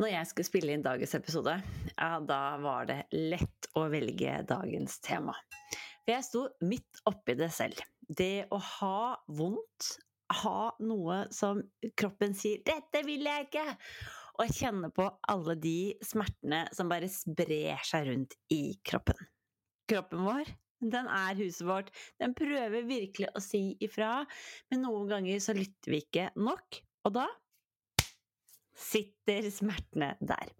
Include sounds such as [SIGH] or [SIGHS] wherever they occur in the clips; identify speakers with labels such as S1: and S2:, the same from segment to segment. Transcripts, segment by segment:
S1: Når jeg skulle spille inn dagens episode, ja, da var det lett å velge dagens tema. For jeg sto midt oppi det selv. Det å ha vondt, ha noe som kroppen sier 'dette vil jeg ikke', og kjenne på alle de smertene som bare sprer seg rundt i kroppen. Kroppen vår, den er huset vårt. Den prøver virkelig å si ifra, men noen ganger så lytter vi ikke nok, og da sitter smertene der.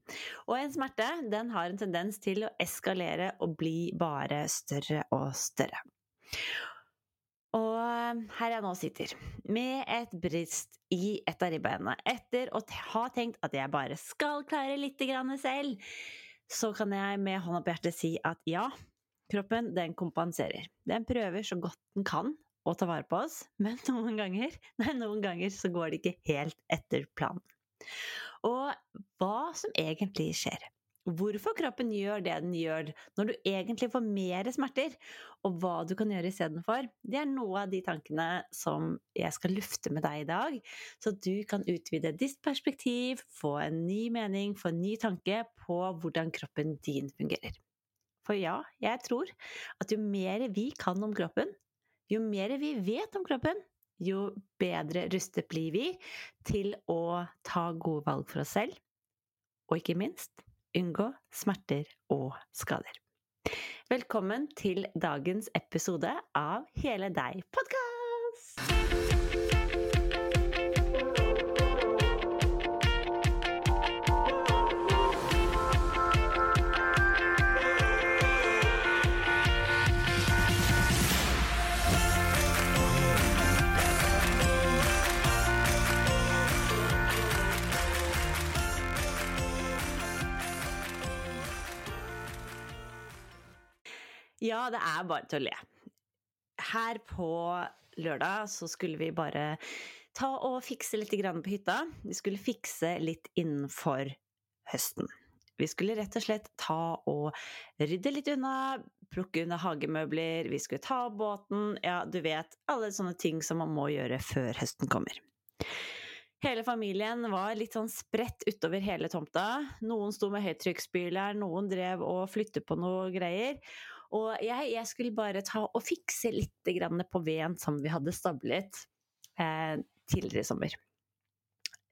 S1: Og en smerte den har en tendens til å eskalere og bli bare større og større. Og her jeg nå sitter, med et brist i et av ribbeina, etter å ha tenkt at jeg bare skal klare litt selv, så kan jeg med hånda på hjertet si at ja, kroppen den kompenserer. Den prøver så godt den kan å ta vare på oss, men noen ganger, nei, noen ganger så går det ikke helt etter planen. Og hva som egentlig skjer. Hvorfor kroppen gjør det den gjør når du egentlig får mer smerter, og hva du kan gjøre istedenfor, det er noe av de tankene som jeg skal lufte med deg i dag, så du kan utvide ditt perspektiv, få en ny mening, få en ny tanke på hvordan kroppen din fungerer. For ja, jeg tror at jo mer vi kan om kroppen, jo mer vi vet om kroppen, jo bedre rustet blir vi til å ta gode valg for oss selv, og ikke minst unngå smerter og skader. Velkommen til dagens episode av Hele deg-podkast! Det er bare til å le. Her på lørdag så skulle vi bare ta og fikse litt på hytta. Vi skulle fikse litt innenfor høsten. Vi skulle rett og slett ta og rydde litt unna, plukke unna hagemøbler, vi skulle ta båten, ja, du vet, alle sånne ting som man må gjøre før høsten kommer. Hele familien var litt sånn spredt utover hele tomta. Noen sto med høytrykksspyler, noen drev og flyttet på noe greier. Og jeg, jeg, skulle bare ta og fikse litt på veden som vi hadde stablet eh, tidligere i sommer.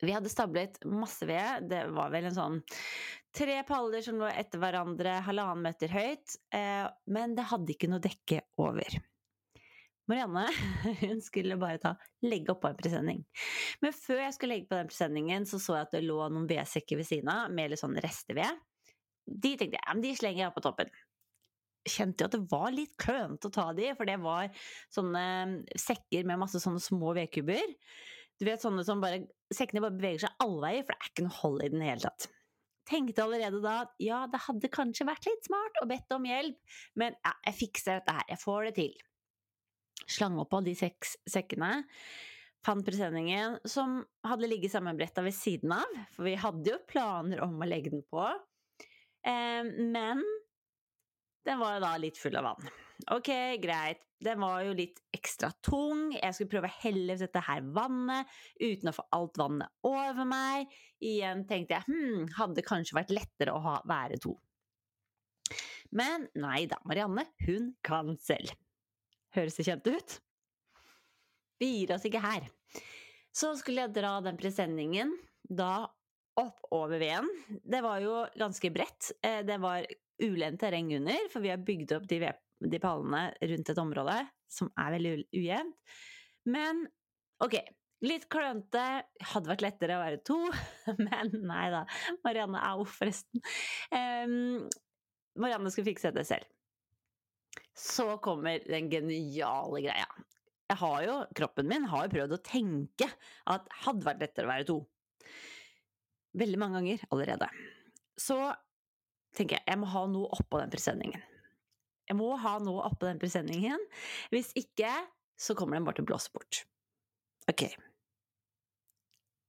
S1: Vi hadde stablet masse ved. Det var vel en sånn tre paller som lå etter hverandre, halvannen meter høyt. Eh, men det hadde ikke noe dekke over. Marianne [LAUGHS] hun skulle bare ta, legge oppå en presenning. Men før jeg skulle legge på den presenningen, så så jeg at det lå noen vedsekker ved siden av med litt sånn resteved. De tenkte jeg, de slenger jeg på toppen kjente jo at det var litt klønete å ta de, for det var sånne sekker med masse sånne små vedkubber. Du vet sånne som bare Sekkene bare beveger seg alle veier, for det er ikke noe hold i den hele tatt. Tenkte allerede da at ja, det hadde kanskje vært litt smart å bedt om hjelp, men ja, jeg fikser dette her, jeg får det til. Slang opp av de seks sekkene. Fant presenningen som hadde ligget sammenbretta ved siden av, for vi hadde jo planer om å legge den på. Eh, men den var da litt full av vann. Ok, greit. Den var jo litt ekstra tung. Jeg skulle prøve å helle dette her vannet uten å få alt vannet over meg. Igjen tenkte jeg hm, hadde kanskje vært lettere å ha, være to. Men nei da, Marianne, hun kan selv. Høres det kjent ut? Vi gir oss ikke her. Så skulle jeg dra den presenningen da opp over veden. Det var jo ganske bredt. Eh, det var ulendt terreng under, for vi har bygd opp de, de pallene rundt et område som er veldig ujevnt. Men ok, litt klønete. Hadde vært lettere å være to, [LAUGHS] men nei da. Marianne au, forresten. Um, Marianne skulle fikse det selv. Så kommer den geniale greia. Jeg har jo, Kroppen min har jo prøvd å tenke at hadde vært lettere å være to. Veldig mange ganger allerede. Så tenker jeg jeg må ha noe oppå den presenningen. Jeg må ha noe oppå den presenningen. Hvis ikke, så kommer den bare til å blåse bort. Ok.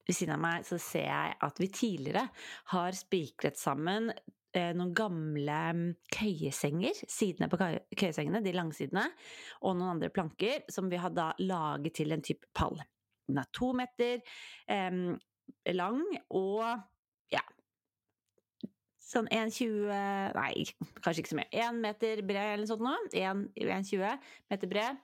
S1: Ved siden av meg så ser jeg at vi tidligere har spikret sammen eh, noen gamle mm, køyesenger, sidene på køyesengene, de langsidene, og noen andre planker som vi har da laget til en type pall. Den er to meter eh, lang og Sånn 1,20 Nei, kanskje ikke så mye. 1 meter bred eller noe sånt nå. 1,20 meter bred.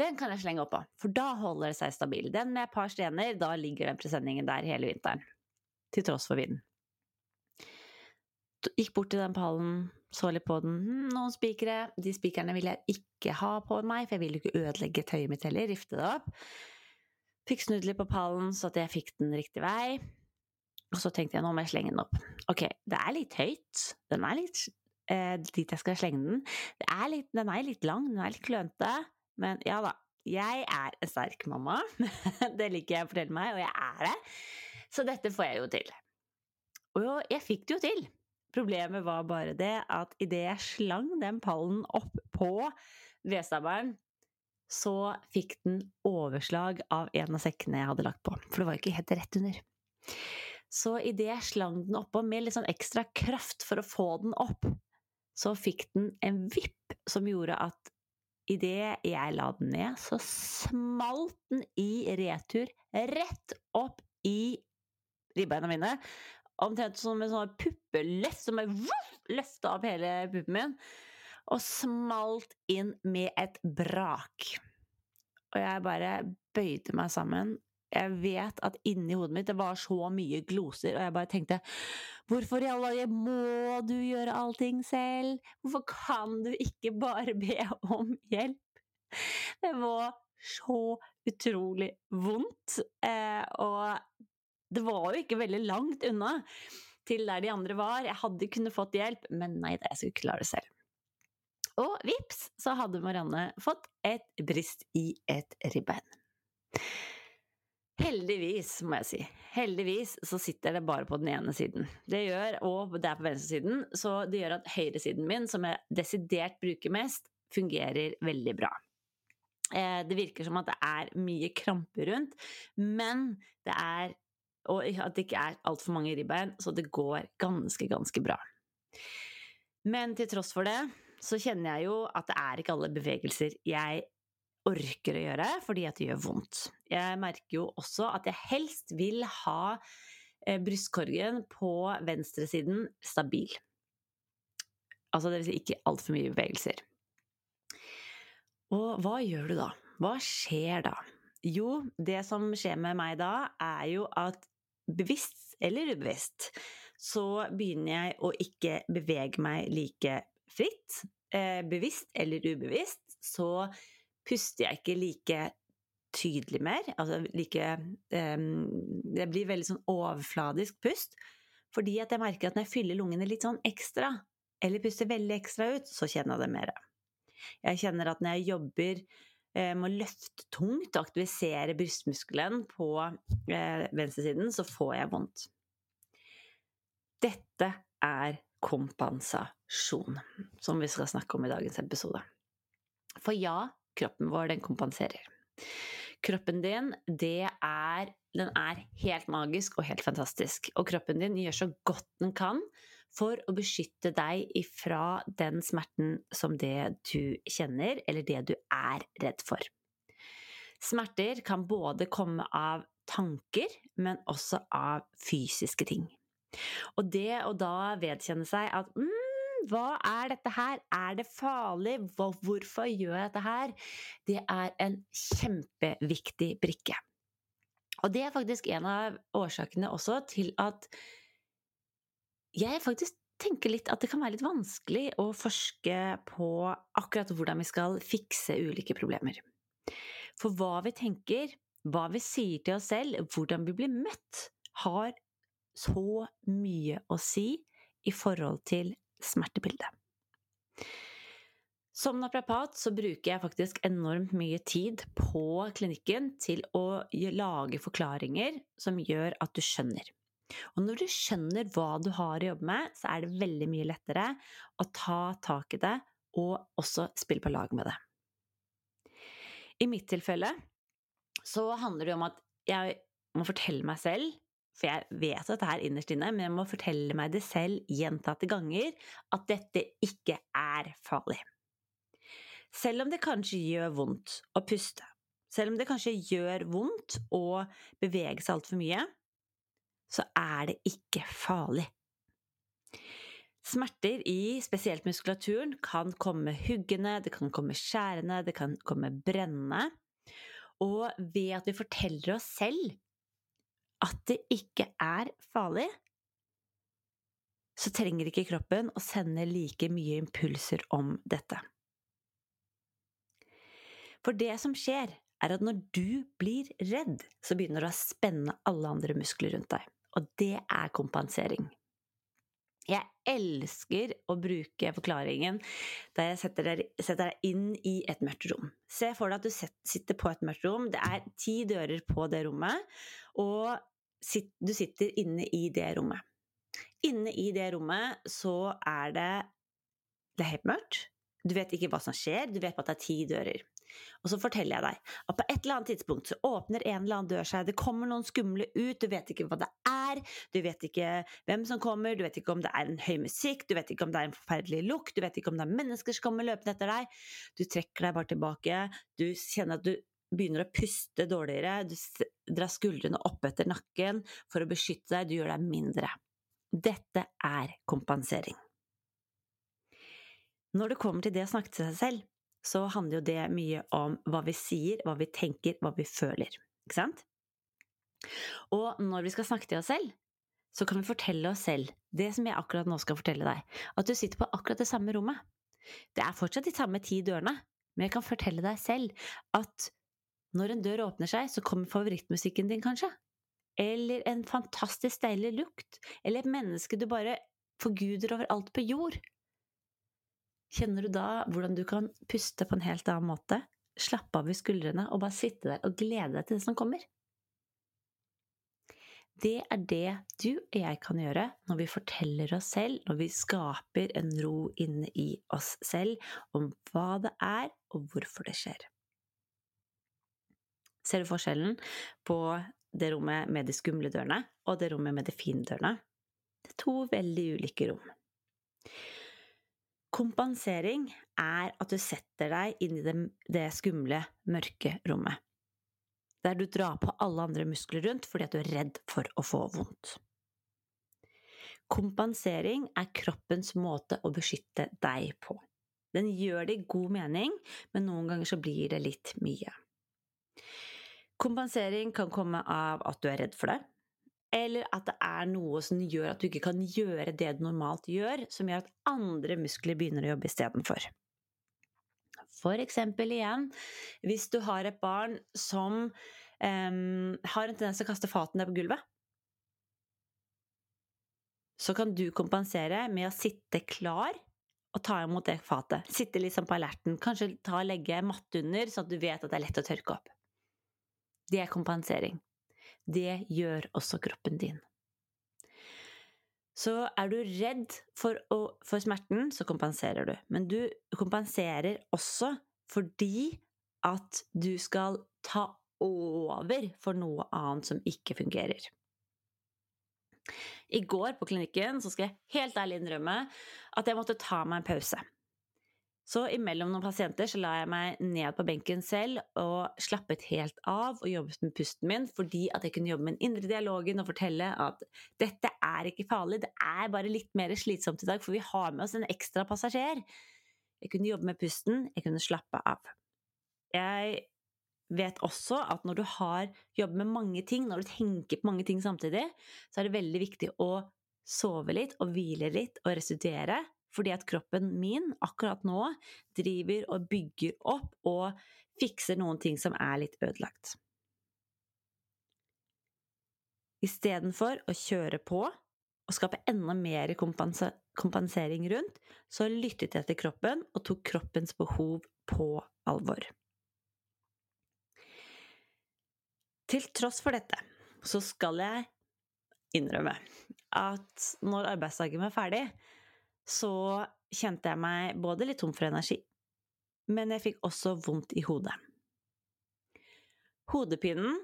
S1: Den kan jeg slenge oppå, for da holder det seg stabil. Den med et par stener, da ligger den presenningen der hele vinteren. Til tross for vinden. Gikk bort til den pallen, så litt på den. Hm, noen spikere. De spikerne vil jeg ikke ha på meg, for jeg vil jo ikke ødelegge tøyet mitt heller. Rifte det opp. Fikk snudd litt på pallen så at jeg fikk den riktig vei. Og så tenkte jeg nå må jeg slenge den opp. Ok, det er litt høyt. Den er litt eh, dit jeg skal slenge den. Er litt, den er litt lang, den er litt klønete. Men ja da. Jeg er en sterk mamma. [LAUGHS] det liker jeg å fortelle meg, og jeg er det. Så dette får jeg jo til. Og jo, jeg fikk det jo til. Problemet var bare det at idet jeg slang den pallen opp på vedstabelen, så fikk den overslag av en av sekkene jeg hadde lagt på. For det var jo ikke helt rett under. Så idet jeg slang den oppå med litt sånn ekstra kraft for å få den opp, så fikk den en vipp som gjorde at idet jeg la den ned, så smalt den i retur rett opp i ribbeina mine. Omtrent som en sånn puppeløft som løfta opp hele puppen min. Og smalt inn med et brak. Og jeg bare bøyde meg sammen. Jeg vet at inni hodet mitt det var så mye gloser, og jeg bare tenkte Hvorfor i alle dager må du gjøre allting selv? Hvorfor kan du ikke bare be om hjelp? Det var så utrolig vondt, eh, og det var jo ikke veldig langt unna til der de andre var. Jeg hadde kunnet fått hjelp, men nei da, jeg skulle klare det selv. Og vips, så hadde Marianne fått et brist i et ribbein. Heldigvis, må jeg si. Heldigvis så sitter det bare på den ene siden. Det gjør, og det er på venstresiden, så det gjør at høyresiden min, som jeg desidert bruker mest, fungerer veldig bra. Eh, det virker som at det er mye kramper rundt, men det er Og at det ikke er altfor mange ribbein, så det går ganske, ganske bra. Men til tross for det, så kjenner jeg jo at det er ikke alle bevegelser jeg orker å gjøre, fordi at det gjør vondt. Jeg merker jo også at jeg helst vil ha eh, brystkorgen på venstresiden stabil. Altså vil si ikke altfor mye bevegelser. Og hva gjør du da? Hva skjer da? Jo, det som skjer med meg da, er jo at bevisst eller ubevisst så begynner jeg å ikke bevege meg like fritt. Eh, bevisst eller ubevisst så puster jeg ikke like tydelig mer. Altså like um, Det blir veldig sånn overfladisk pust. Fordi at jeg merker at når jeg fyller lungene litt sånn ekstra, eller puster veldig ekstra ut, så kjenner jeg det mer. Jeg kjenner at når jeg jobber eh, med å løfte tungt og aktivisere brystmuskelen på eh, venstresiden, så får jeg vondt. Dette er kompensasjon, som vi skal snakke om i dagens episode. For ja, kroppen vår, den kompenserer. Kroppen din, det er Den er helt magisk og helt fantastisk. Og kroppen din gjør så godt den kan for å beskytte deg ifra den smerten som det du kjenner, eller det du er redd for. Smerter kan både komme av tanker, men også av fysiske ting. Og det å da vedkjenne seg at mm, hva er dette her? Er det farlig? Hvorfor gjør jeg dette her? Det er en kjempeviktig brikke. Og det er faktisk en av årsakene også til at jeg faktisk tenker litt at det kan være litt vanskelig å forske på akkurat hvordan vi skal fikse ulike problemer. For hva vi tenker, hva vi sier til oss selv, hvordan vi blir møtt, har så mye å si i forhold til smertebildet. Som naprapat så bruker jeg faktisk enormt mye tid på klinikken til å lage forklaringer som gjør at du skjønner. Og når du skjønner hva du har å jobbe med, så er det veldig mye lettere å ta tak i det og også spille på lag med det. I mitt tilfelle så handler det om at jeg må fortelle meg selv for jeg vet at det er innerst inne, men jeg må fortelle meg det selv gjentatte ganger at dette ikke er farlig. Selv om det kanskje gjør vondt å puste, selv om det kanskje gjør vondt å bevege seg altfor mye, så er det ikke farlig. Smerter i spesielt muskulaturen kan komme huggende, det kan komme skjærende, det kan komme brennende. Og ved at vi forteller oss selv at det ikke er farlig, så trenger ikke kroppen å sende like mye impulser om dette. For det som skjer, er at når du blir redd, så begynner du å spenne alle andre muskler rundt deg. Og det er kompensering. Jeg elsker å bruke forklaringen der jeg setter deg, inn i et mørkt rom. Se for deg at du sitter på et mørkt rom. Det er ti dører på det rommet, og du sitter inne i det rommet. Inne i det rommet så er det Det er helt mørkt. Du vet ikke hva som skjer, du vet bare at det er ti dører. Og så forteller jeg deg at på et eller annet tidspunkt så åpner en eller annen dør seg, det kommer noen skumle ut, du vet ikke hva det er, du vet ikke hvem som kommer, du vet ikke om det er en høy musikk, du vet ikke om det er en forferdelig lukt, du vet ikke om det er mennesker som kommer løpende etter deg. Du trekker deg bare tilbake, du kjenner at du begynner å puste dårligere, du drar skuldrene opp etter nakken for å beskytte deg, du gjør deg mindre. Dette er kompensering. Når det kommer til det å snakke til seg selv, så handler jo det mye om hva vi sier, hva vi tenker, hva vi føler. Ikke sant? Og når vi skal snakke til oss selv, så kan vi fortelle oss selv det som jeg akkurat nå skal fortelle deg, at du sitter på akkurat det samme rommet. Det er fortsatt de samme ti dørene, men jeg kan fortelle deg selv at når en dør åpner seg, så kommer favorittmusikken din, kanskje. Eller en fantastisk deilig lukt. Eller et menneske du bare forguder over alt på jord. Kjenner du da hvordan du kan puste på en helt annen måte? Slappe av i skuldrene og bare sitte der og glede deg til det som kommer? Det er det du og jeg kan gjøre når vi forteller oss selv, når vi skaper en ro inne i oss selv om hva det er, og hvorfor det skjer. Ser du forskjellen på det rommet med de skumle dørene og det rommet med de fine dørene? Det er to veldig ulike rom. Kompensering er at du setter deg inn i det, det skumle, mørke rommet. Der du drar på alle andre muskler rundt fordi at du er redd for å få vondt. Kompensering er kroppens måte å beskytte deg på. Den gjør det i god mening, men noen ganger så blir det litt mye. Kompensering kan komme av at du er redd for det, eller at det er noe som gjør at du ikke kan gjøre det du normalt gjør, som gjør at andre muskler begynner å jobbe istedenfor. For eksempel igjen, hvis du har et barn som um, har en tendens til å kaste fatene på gulvet, så kan du kompensere med å sitte klar og ta imot det fatet. Sitte liksom på alerten. Kanskje ta og legge matte under, sånn at du vet at det er lett å tørke opp. Det er kompensering. Det gjør også kroppen din. Så er du redd for, å, for smerten, så kompenserer du. Men du kompenserer også fordi at du skal ta over for noe annet som ikke fungerer. I går på klinikken så skal jeg helt ærlig innrømme at jeg måtte ta meg en pause. Så imellom noen pasienter så la jeg meg ned på benken selv og slappet helt av og jobbet med pusten min, fordi at jeg kunne jobbe med den indre dialogen og fortelle at dette er ikke farlig, det er bare litt mer slitsomt i dag, for vi har med oss en ekstra passasjer. Jeg kunne jobbe med pusten, jeg kunne slappe av. Jeg vet også at når du har jobbet med mange ting, når du tenker på mange ting samtidig, så er det veldig viktig å sove litt og hvile litt og restituere fordi at kroppen min akkurat nå driver og bygger opp og fikser noen ting som er litt ødelagt. Istedenfor å kjøre på og skape enda mer kompensering rundt, så lyttet jeg til kroppen og tok kroppens behov på alvor. Til tross for dette så skal jeg innrømme at når arbeidsdagen var ferdig, så kjente jeg meg både litt tom for energi, men jeg fikk også vondt i hodet. Hodepinen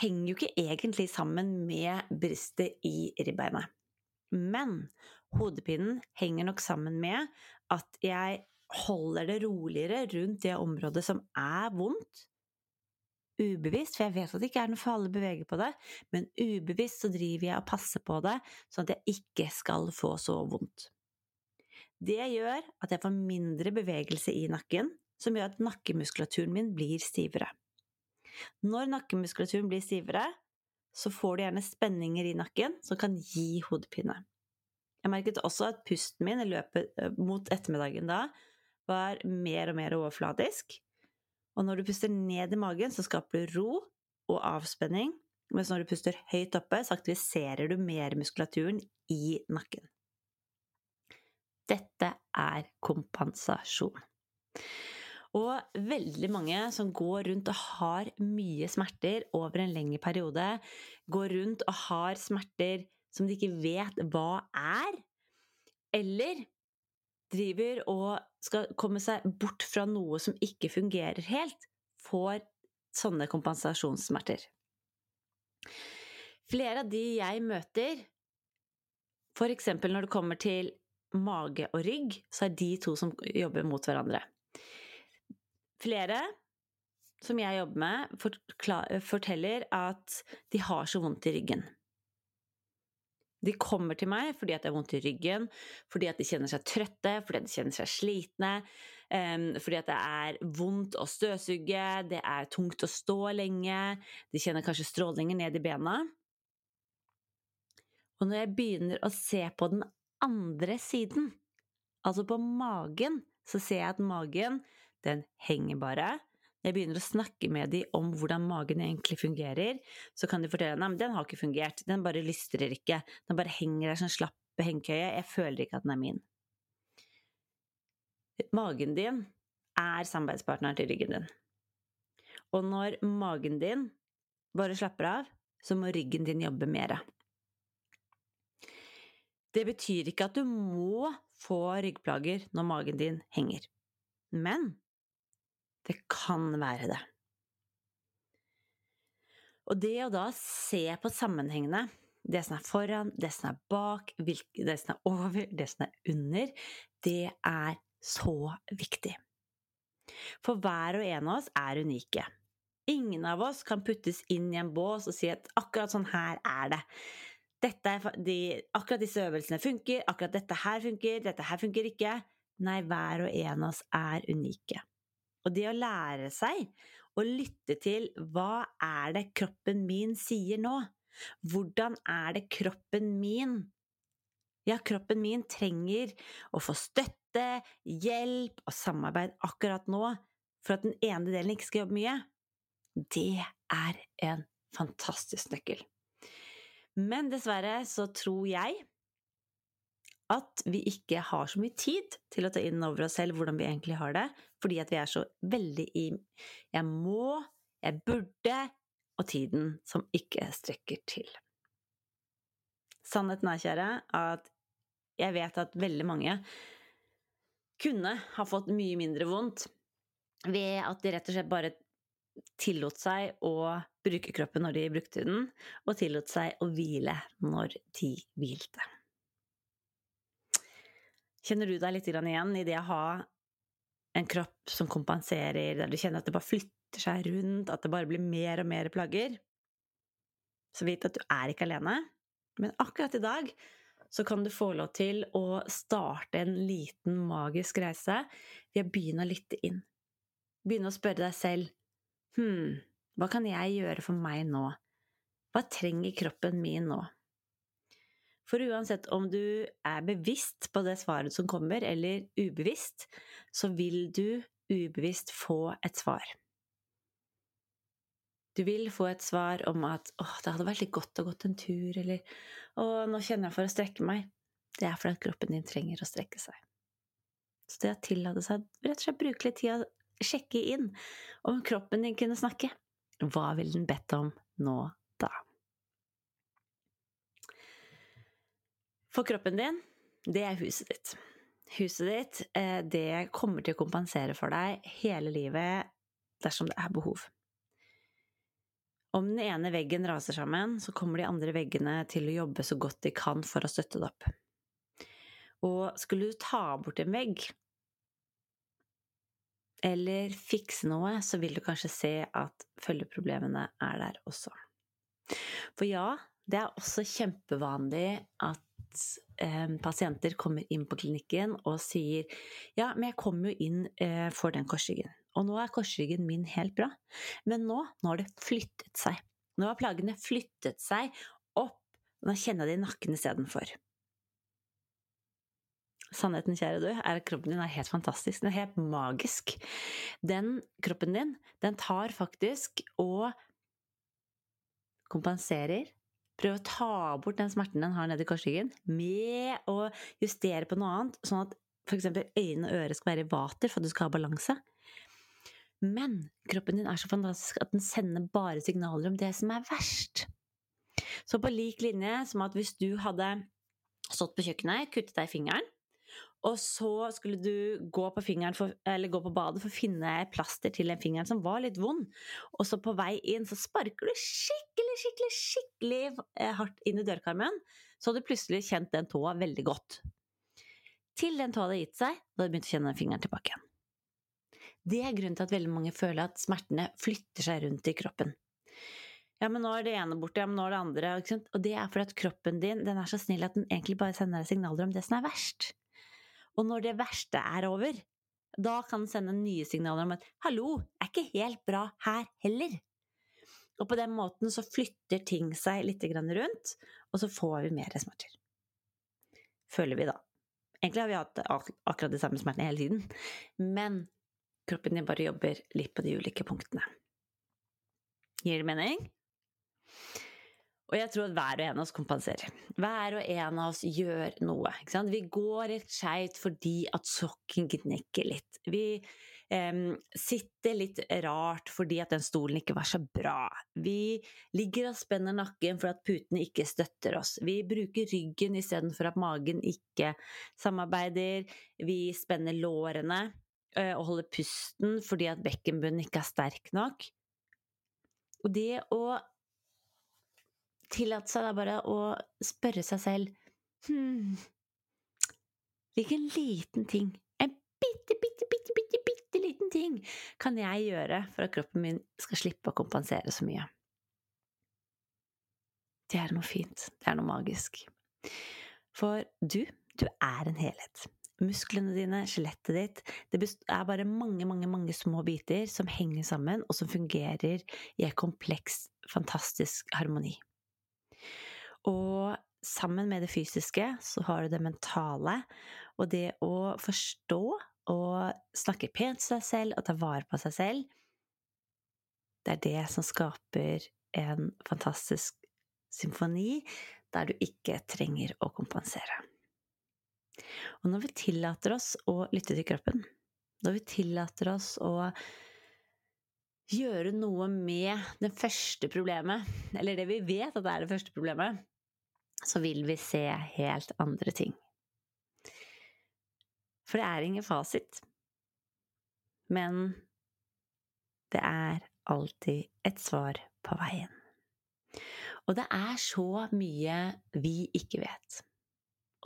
S1: henger jo ikke egentlig sammen med brystet i ribbeinet. Men hodepinen henger nok sammen med at jeg holder det roligere rundt det området som er vondt. Ubevisst, for jeg vet at det ikke er noe farlig å bevege på det, men ubevisst så driver jeg og passer på det, sånn at jeg ikke skal få så vondt. Det gjør at jeg får mindre bevegelse i nakken, som gjør at nakkemuskulaturen min blir stivere. Når nakkemuskulaturen blir stivere, så får du gjerne spenninger i nakken som kan gi hodepine. Jeg merket også at pusten min i løpet eh, mot ettermiddagen da var mer og mer overfladisk. Og når du puster ned i magen, så skaper du ro og avspenning, mens når du puster høyt oppe, så aktiviserer du mer muskulaturen i nakken. Dette er kompensasjon. Og veldig mange som går rundt og har mye smerter over en lengre periode, går rundt og har smerter som de ikke vet hva er, eller driver og skal komme seg bort fra noe som ikke fungerer helt, får sånne kompensasjonssmerter. Flere av de jeg møter, eksempel når det kommer til mage og rygg, så er de to som jobber mot hverandre. Flere som jeg jobber med, forteller at de har så vondt i ryggen. De kommer til meg fordi at det er vondt i ryggen, fordi at de kjenner seg trøtte, fordi at de kjenner seg slitne, fordi at det er vondt å støvsuge, det er tungt å stå lenge, de kjenner kanskje strålinger ned i bena. Og når jeg begynner å se på den andre siden, altså på magen, så ser jeg at magen den henger bare. Når jeg begynner å snakke med dem om hvordan magen egentlig fungerer, så kan de fortelle at den har ikke fungert, den bare lystrer ikke, den bare henger der som slappe hengekøye, jeg føler ikke at den er min. Magen din er samarbeidspartneren til ryggen din. Og når magen din bare slapper av, så må ryggen din jobbe mer. Det betyr ikke at du må få ryggplager når magen din henger. Men det kan være det. Og det å da se på sammenhengene, det som er foran, det som er bak, det som er over, det som er under, det er så viktig. For hver og en av oss er unike. Ingen av oss kan puttes inn i en bås og si at akkurat sånn her er det. De, akkurat disse øvelsene funker, akkurat dette her funker, dette her funker ikke. Nei, hver og en av oss er unike. Og det å lære seg å lytte til hva er det kroppen min sier nå? Hvordan er det kroppen min Ja, kroppen min trenger å få støtte, hjelp og samarbeid akkurat nå for at den ene delen ikke skal jobbe mye. Det er en fantastisk nøkkel. Men dessverre så tror jeg at vi ikke har så mye tid til å ta inn over oss selv hvordan vi egentlig har det, fordi at vi er så veldig i 'jeg må', 'jeg burde' og tiden som ikke strekker til. Sannheten er, kjære, at jeg vet at veldig mange kunne ha fått mye mindre vondt ved at de rett og slett bare tillot seg å bruke kroppen når de brukte den, og tillot seg å hvile når de hvilte. Kjenner du deg litt igjen i det å ha en kropp som kompenserer, der du kjenner at det bare flytter seg rundt, at det bare blir mer og mer plagger? Så vit at du er ikke alene, men akkurat i dag så kan du få lov til å starte en liten magisk reise ved å begynne å lytte inn. Begynne å spørre deg selv Hm, hva kan jeg gjøre for meg nå? Hva trenger kroppen min nå? For uansett om du er bevisst på det svaret som kommer, eller ubevisst, så vil du ubevisst få et svar. Du vil få et svar om at 'Å, det hadde vært litt godt å gått en tur', eller 'Å, nå kjenner jeg for å strekke meg'. Det er fordi at kroppen din trenger å strekke seg. Så det å tillate seg rett og slett bruke litt tid sjekke inn om kroppen din kunne snakke, hva ville den bedt om nå da? For kroppen din, det er huset ditt. Huset ditt, eh, det kommer til å kompensere for deg hele livet dersom det er behov. Om den ene veggen raser sammen, så kommer de andre veggene til å jobbe så godt de kan for å støtte det opp. Og skulle du ta bort en vegg, eller fikse noe, så vil du kanskje se at følgeproblemene er der også. For ja, Det er også kjempevanlig at eh, pasienter kommer inn på klinikken og sier ja, men jeg kom jo inn eh, for den korsryggen, og nå er korsryggen min helt bra, men nå, nå har det flyttet seg. Nå har plagene flyttet seg opp, og nå kjenner jeg det i nakken istedenfor. Sannheten, kjære du, er at kroppen din er helt fantastisk. Den er helt magisk. Den kroppen din, den tar faktisk og kompenserer Prøv å ta bort den smerten den har nedi korsryggen, med å justere på noe annet, sånn at f.eks. øyne og ører skal være i vater for at du skal ha balanse. Men kroppen din er så fantastisk at den sender bare signaler om det som er verst. Så på lik linje som at hvis du hadde stått på kjøkkenet, kuttet deg i fingeren, og så skulle du gå på, for, gå på badet for å finne plaster til den fingeren som var litt vond. Og så på vei inn så sparker du skikkelig, skikkelig, skikkelig eh, hardt inn i dørkarmen. Så hadde du plutselig kjent den tåa veldig godt. Til den tåa hadde gitt seg, da hadde du begynt å kjenne den fingeren tilbake igjen. Det er grunnen til at veldig mange føler at smertene flytter seg rundt i kroppen. Ja, men nå er det ene borte, ja, men nå er det andre. Og det er fordi at kroppen din den er så snill at den egentlig bare sender deg signaler om det som er verst. Og når det verste er over, da kan den sende nye signaler om at 'hallo, er ikke helt bra her heller'. Og på den måten så flytter ting seg litt rundt, og så får vi mer smerter. Føler vi, da. Egentlig har vi hatt akkurat de samme smertene hele tiden, men kroppen din bare jobber litt på de ulike punktene. Gir det mening? Og jeg tror at hver og en av oss kompenserer. Hver og en av oss gjør noe. Vi går litt skeivt fordi at sokken gnikker litt. Vi eh, sitter litt rart fordi at den stolen ikke var så bra. Vi ligger og spenner nakken for at putene ikke støtter oss. Vi bruker ryggen istedenfor at magen ikke samarbeider. Vi spenner lårene eh, og holder pusten fordi at bekkenbunnen ikke er sterk nok. Og det å tillate seg da bare å spørre seg selv Hm Hvilken liten ting, en bitte, bitte, bitte, bitte, bitte liten ting, kan jeg gjøre for at kroppen min skal slippe å kompensere så mye? Det er noe fint. Det er noe magisk. For du, du er en helhet. Musklene dine, skjelettet ditt, det er bare mange, mange, mange små biter som henger sammen, og som fungerer i en kompleks, fantastisk harmoni. Og sammen med det fysiske så har du det mentale, og det å forstå og snakke pent til seg selv og ta vare på seg selv, det er det som skaper en fantastisk symfoni der du ikke trenger å kompensere. Og når vi tillater oss å lytte til kroppen, når vi tillater oss å gjøre noe med det første problemet, eller det vi vet at det er det første problemet, så vil vi se helt andre ting. For det er ingen fasit. Men det er alltid et svar på veien. Og det er så mye vi ikke vet.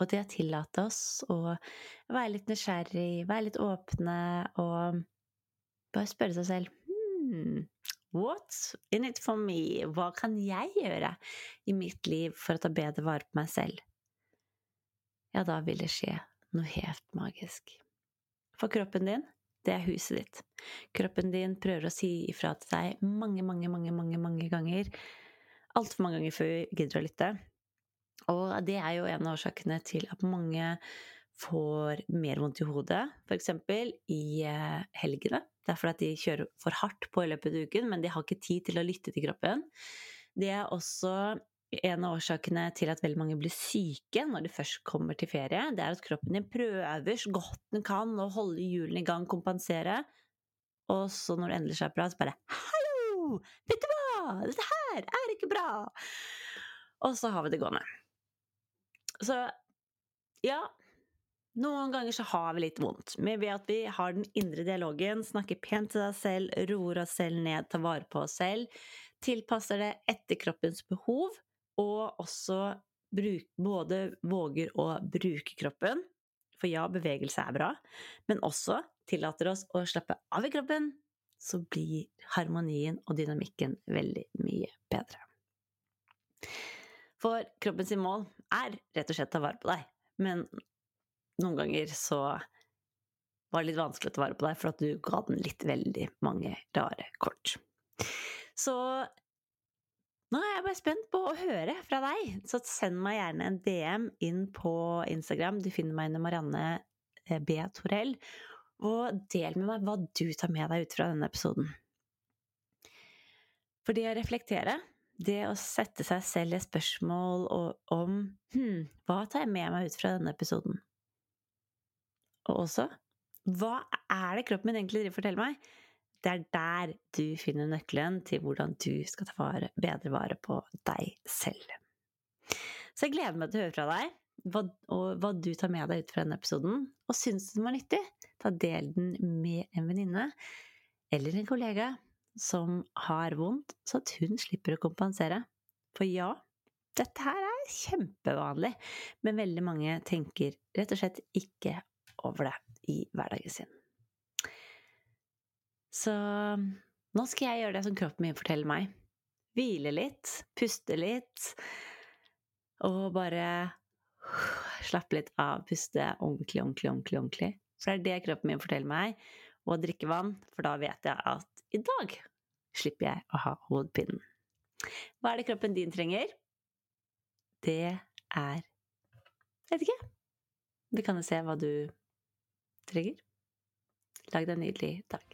S1: Og det å tillate oss å være litt nysgjerrig, være litt åpne og bare spørre seg selv hmm, What's in it for me? Hva kan jeg gjøre i mitt liv for å ta bedre vare på meg selv? Ja, da vil det skje noe helt magisk. For kroppen din, det er huset ditt. Kroppen din prøver å si ifra til deg mange, mange, mange, mange, mange ganger. Altfor mange ganger før vi gidder å lytte. Og det er jo en av årsakene til at mange får mer vondt i hodet, f.eks. i eh, helgene. Det er fordi de kjører for hardt på i løpet av uken, men de har ikke tid til å lytte til kroppen. Det er også en av årsakene til at veldig mange blir syke når de først kommer til ferie. Det er at kroppen din prøver så godt den kan å holde hjulene i gang, kompensere. Og så når det endelig er bra, så bare 'Hallo! Vet du hva? Dette her er ikke bra!' Og så har vi det gående. Så ja, noen ganger så har vi litt vondt, men ved at vi har den indre dialogen, snakker pent til deg selv, roer oss selv ned, tar vare på oss selv, tilpasser det etter kroppens behov, og også bruk, både våger å bruke kroppen, for ja, bevegelse er bra, men også tillater oss å slappe av i kroppen, så blir harmonien og dynamikken veldig mye bedre. For kroppens mål er rett og slett å ta vare på deg. Men noen ganger så var det litt vanskelig å ta vare på deg, for at du ga den litt veldig mange rare kort. Så nå er jeg bare spent på å høre fra deg, så send meg gjerne en DM inn på Instagram. Du finner meg under Marianne eh, B. Torell. Og del med meg hva du tar med deg ut fra denne episoden. For det å reflektere, det å sette seg selv i spørsmål om hm, hva tar jeg med meg ut fra denne episoden? Og også hva er det kroppen min egentlig driver forteller meg? Det er der du finner nøkkelen til hvordan du skal ta vare, bedre vare på deg selv. Så jeg gleder meg til å høre fra deg hva, og hva du tar med deg ut fra denne episoden. Og syns du den var nyttig, ta del den med en venninne eller en kollega som har vondt, så at hun slipper å kompensere. For ja, dette her er kjempevanlig, men veldig mange tenker rett og slett ikke over det i hverdagen sin. Så nå skal jeg gjøre det som kroppen min forteller meg. Hvile litt, puste litt, og bare [SIGHS] slappe litt av, puste ordentlig, ordentlig, ordentlig. ordentlig. For det er det kroppen min forteller meg. Og drikke vann, for da vet jeg at i dag slipper jeg å ha hodepinen. Hva er det kroppen din trenger? Det er Jeg vet ikke. Det kan jo se hva du trenger. Lag deg en nydelig dag.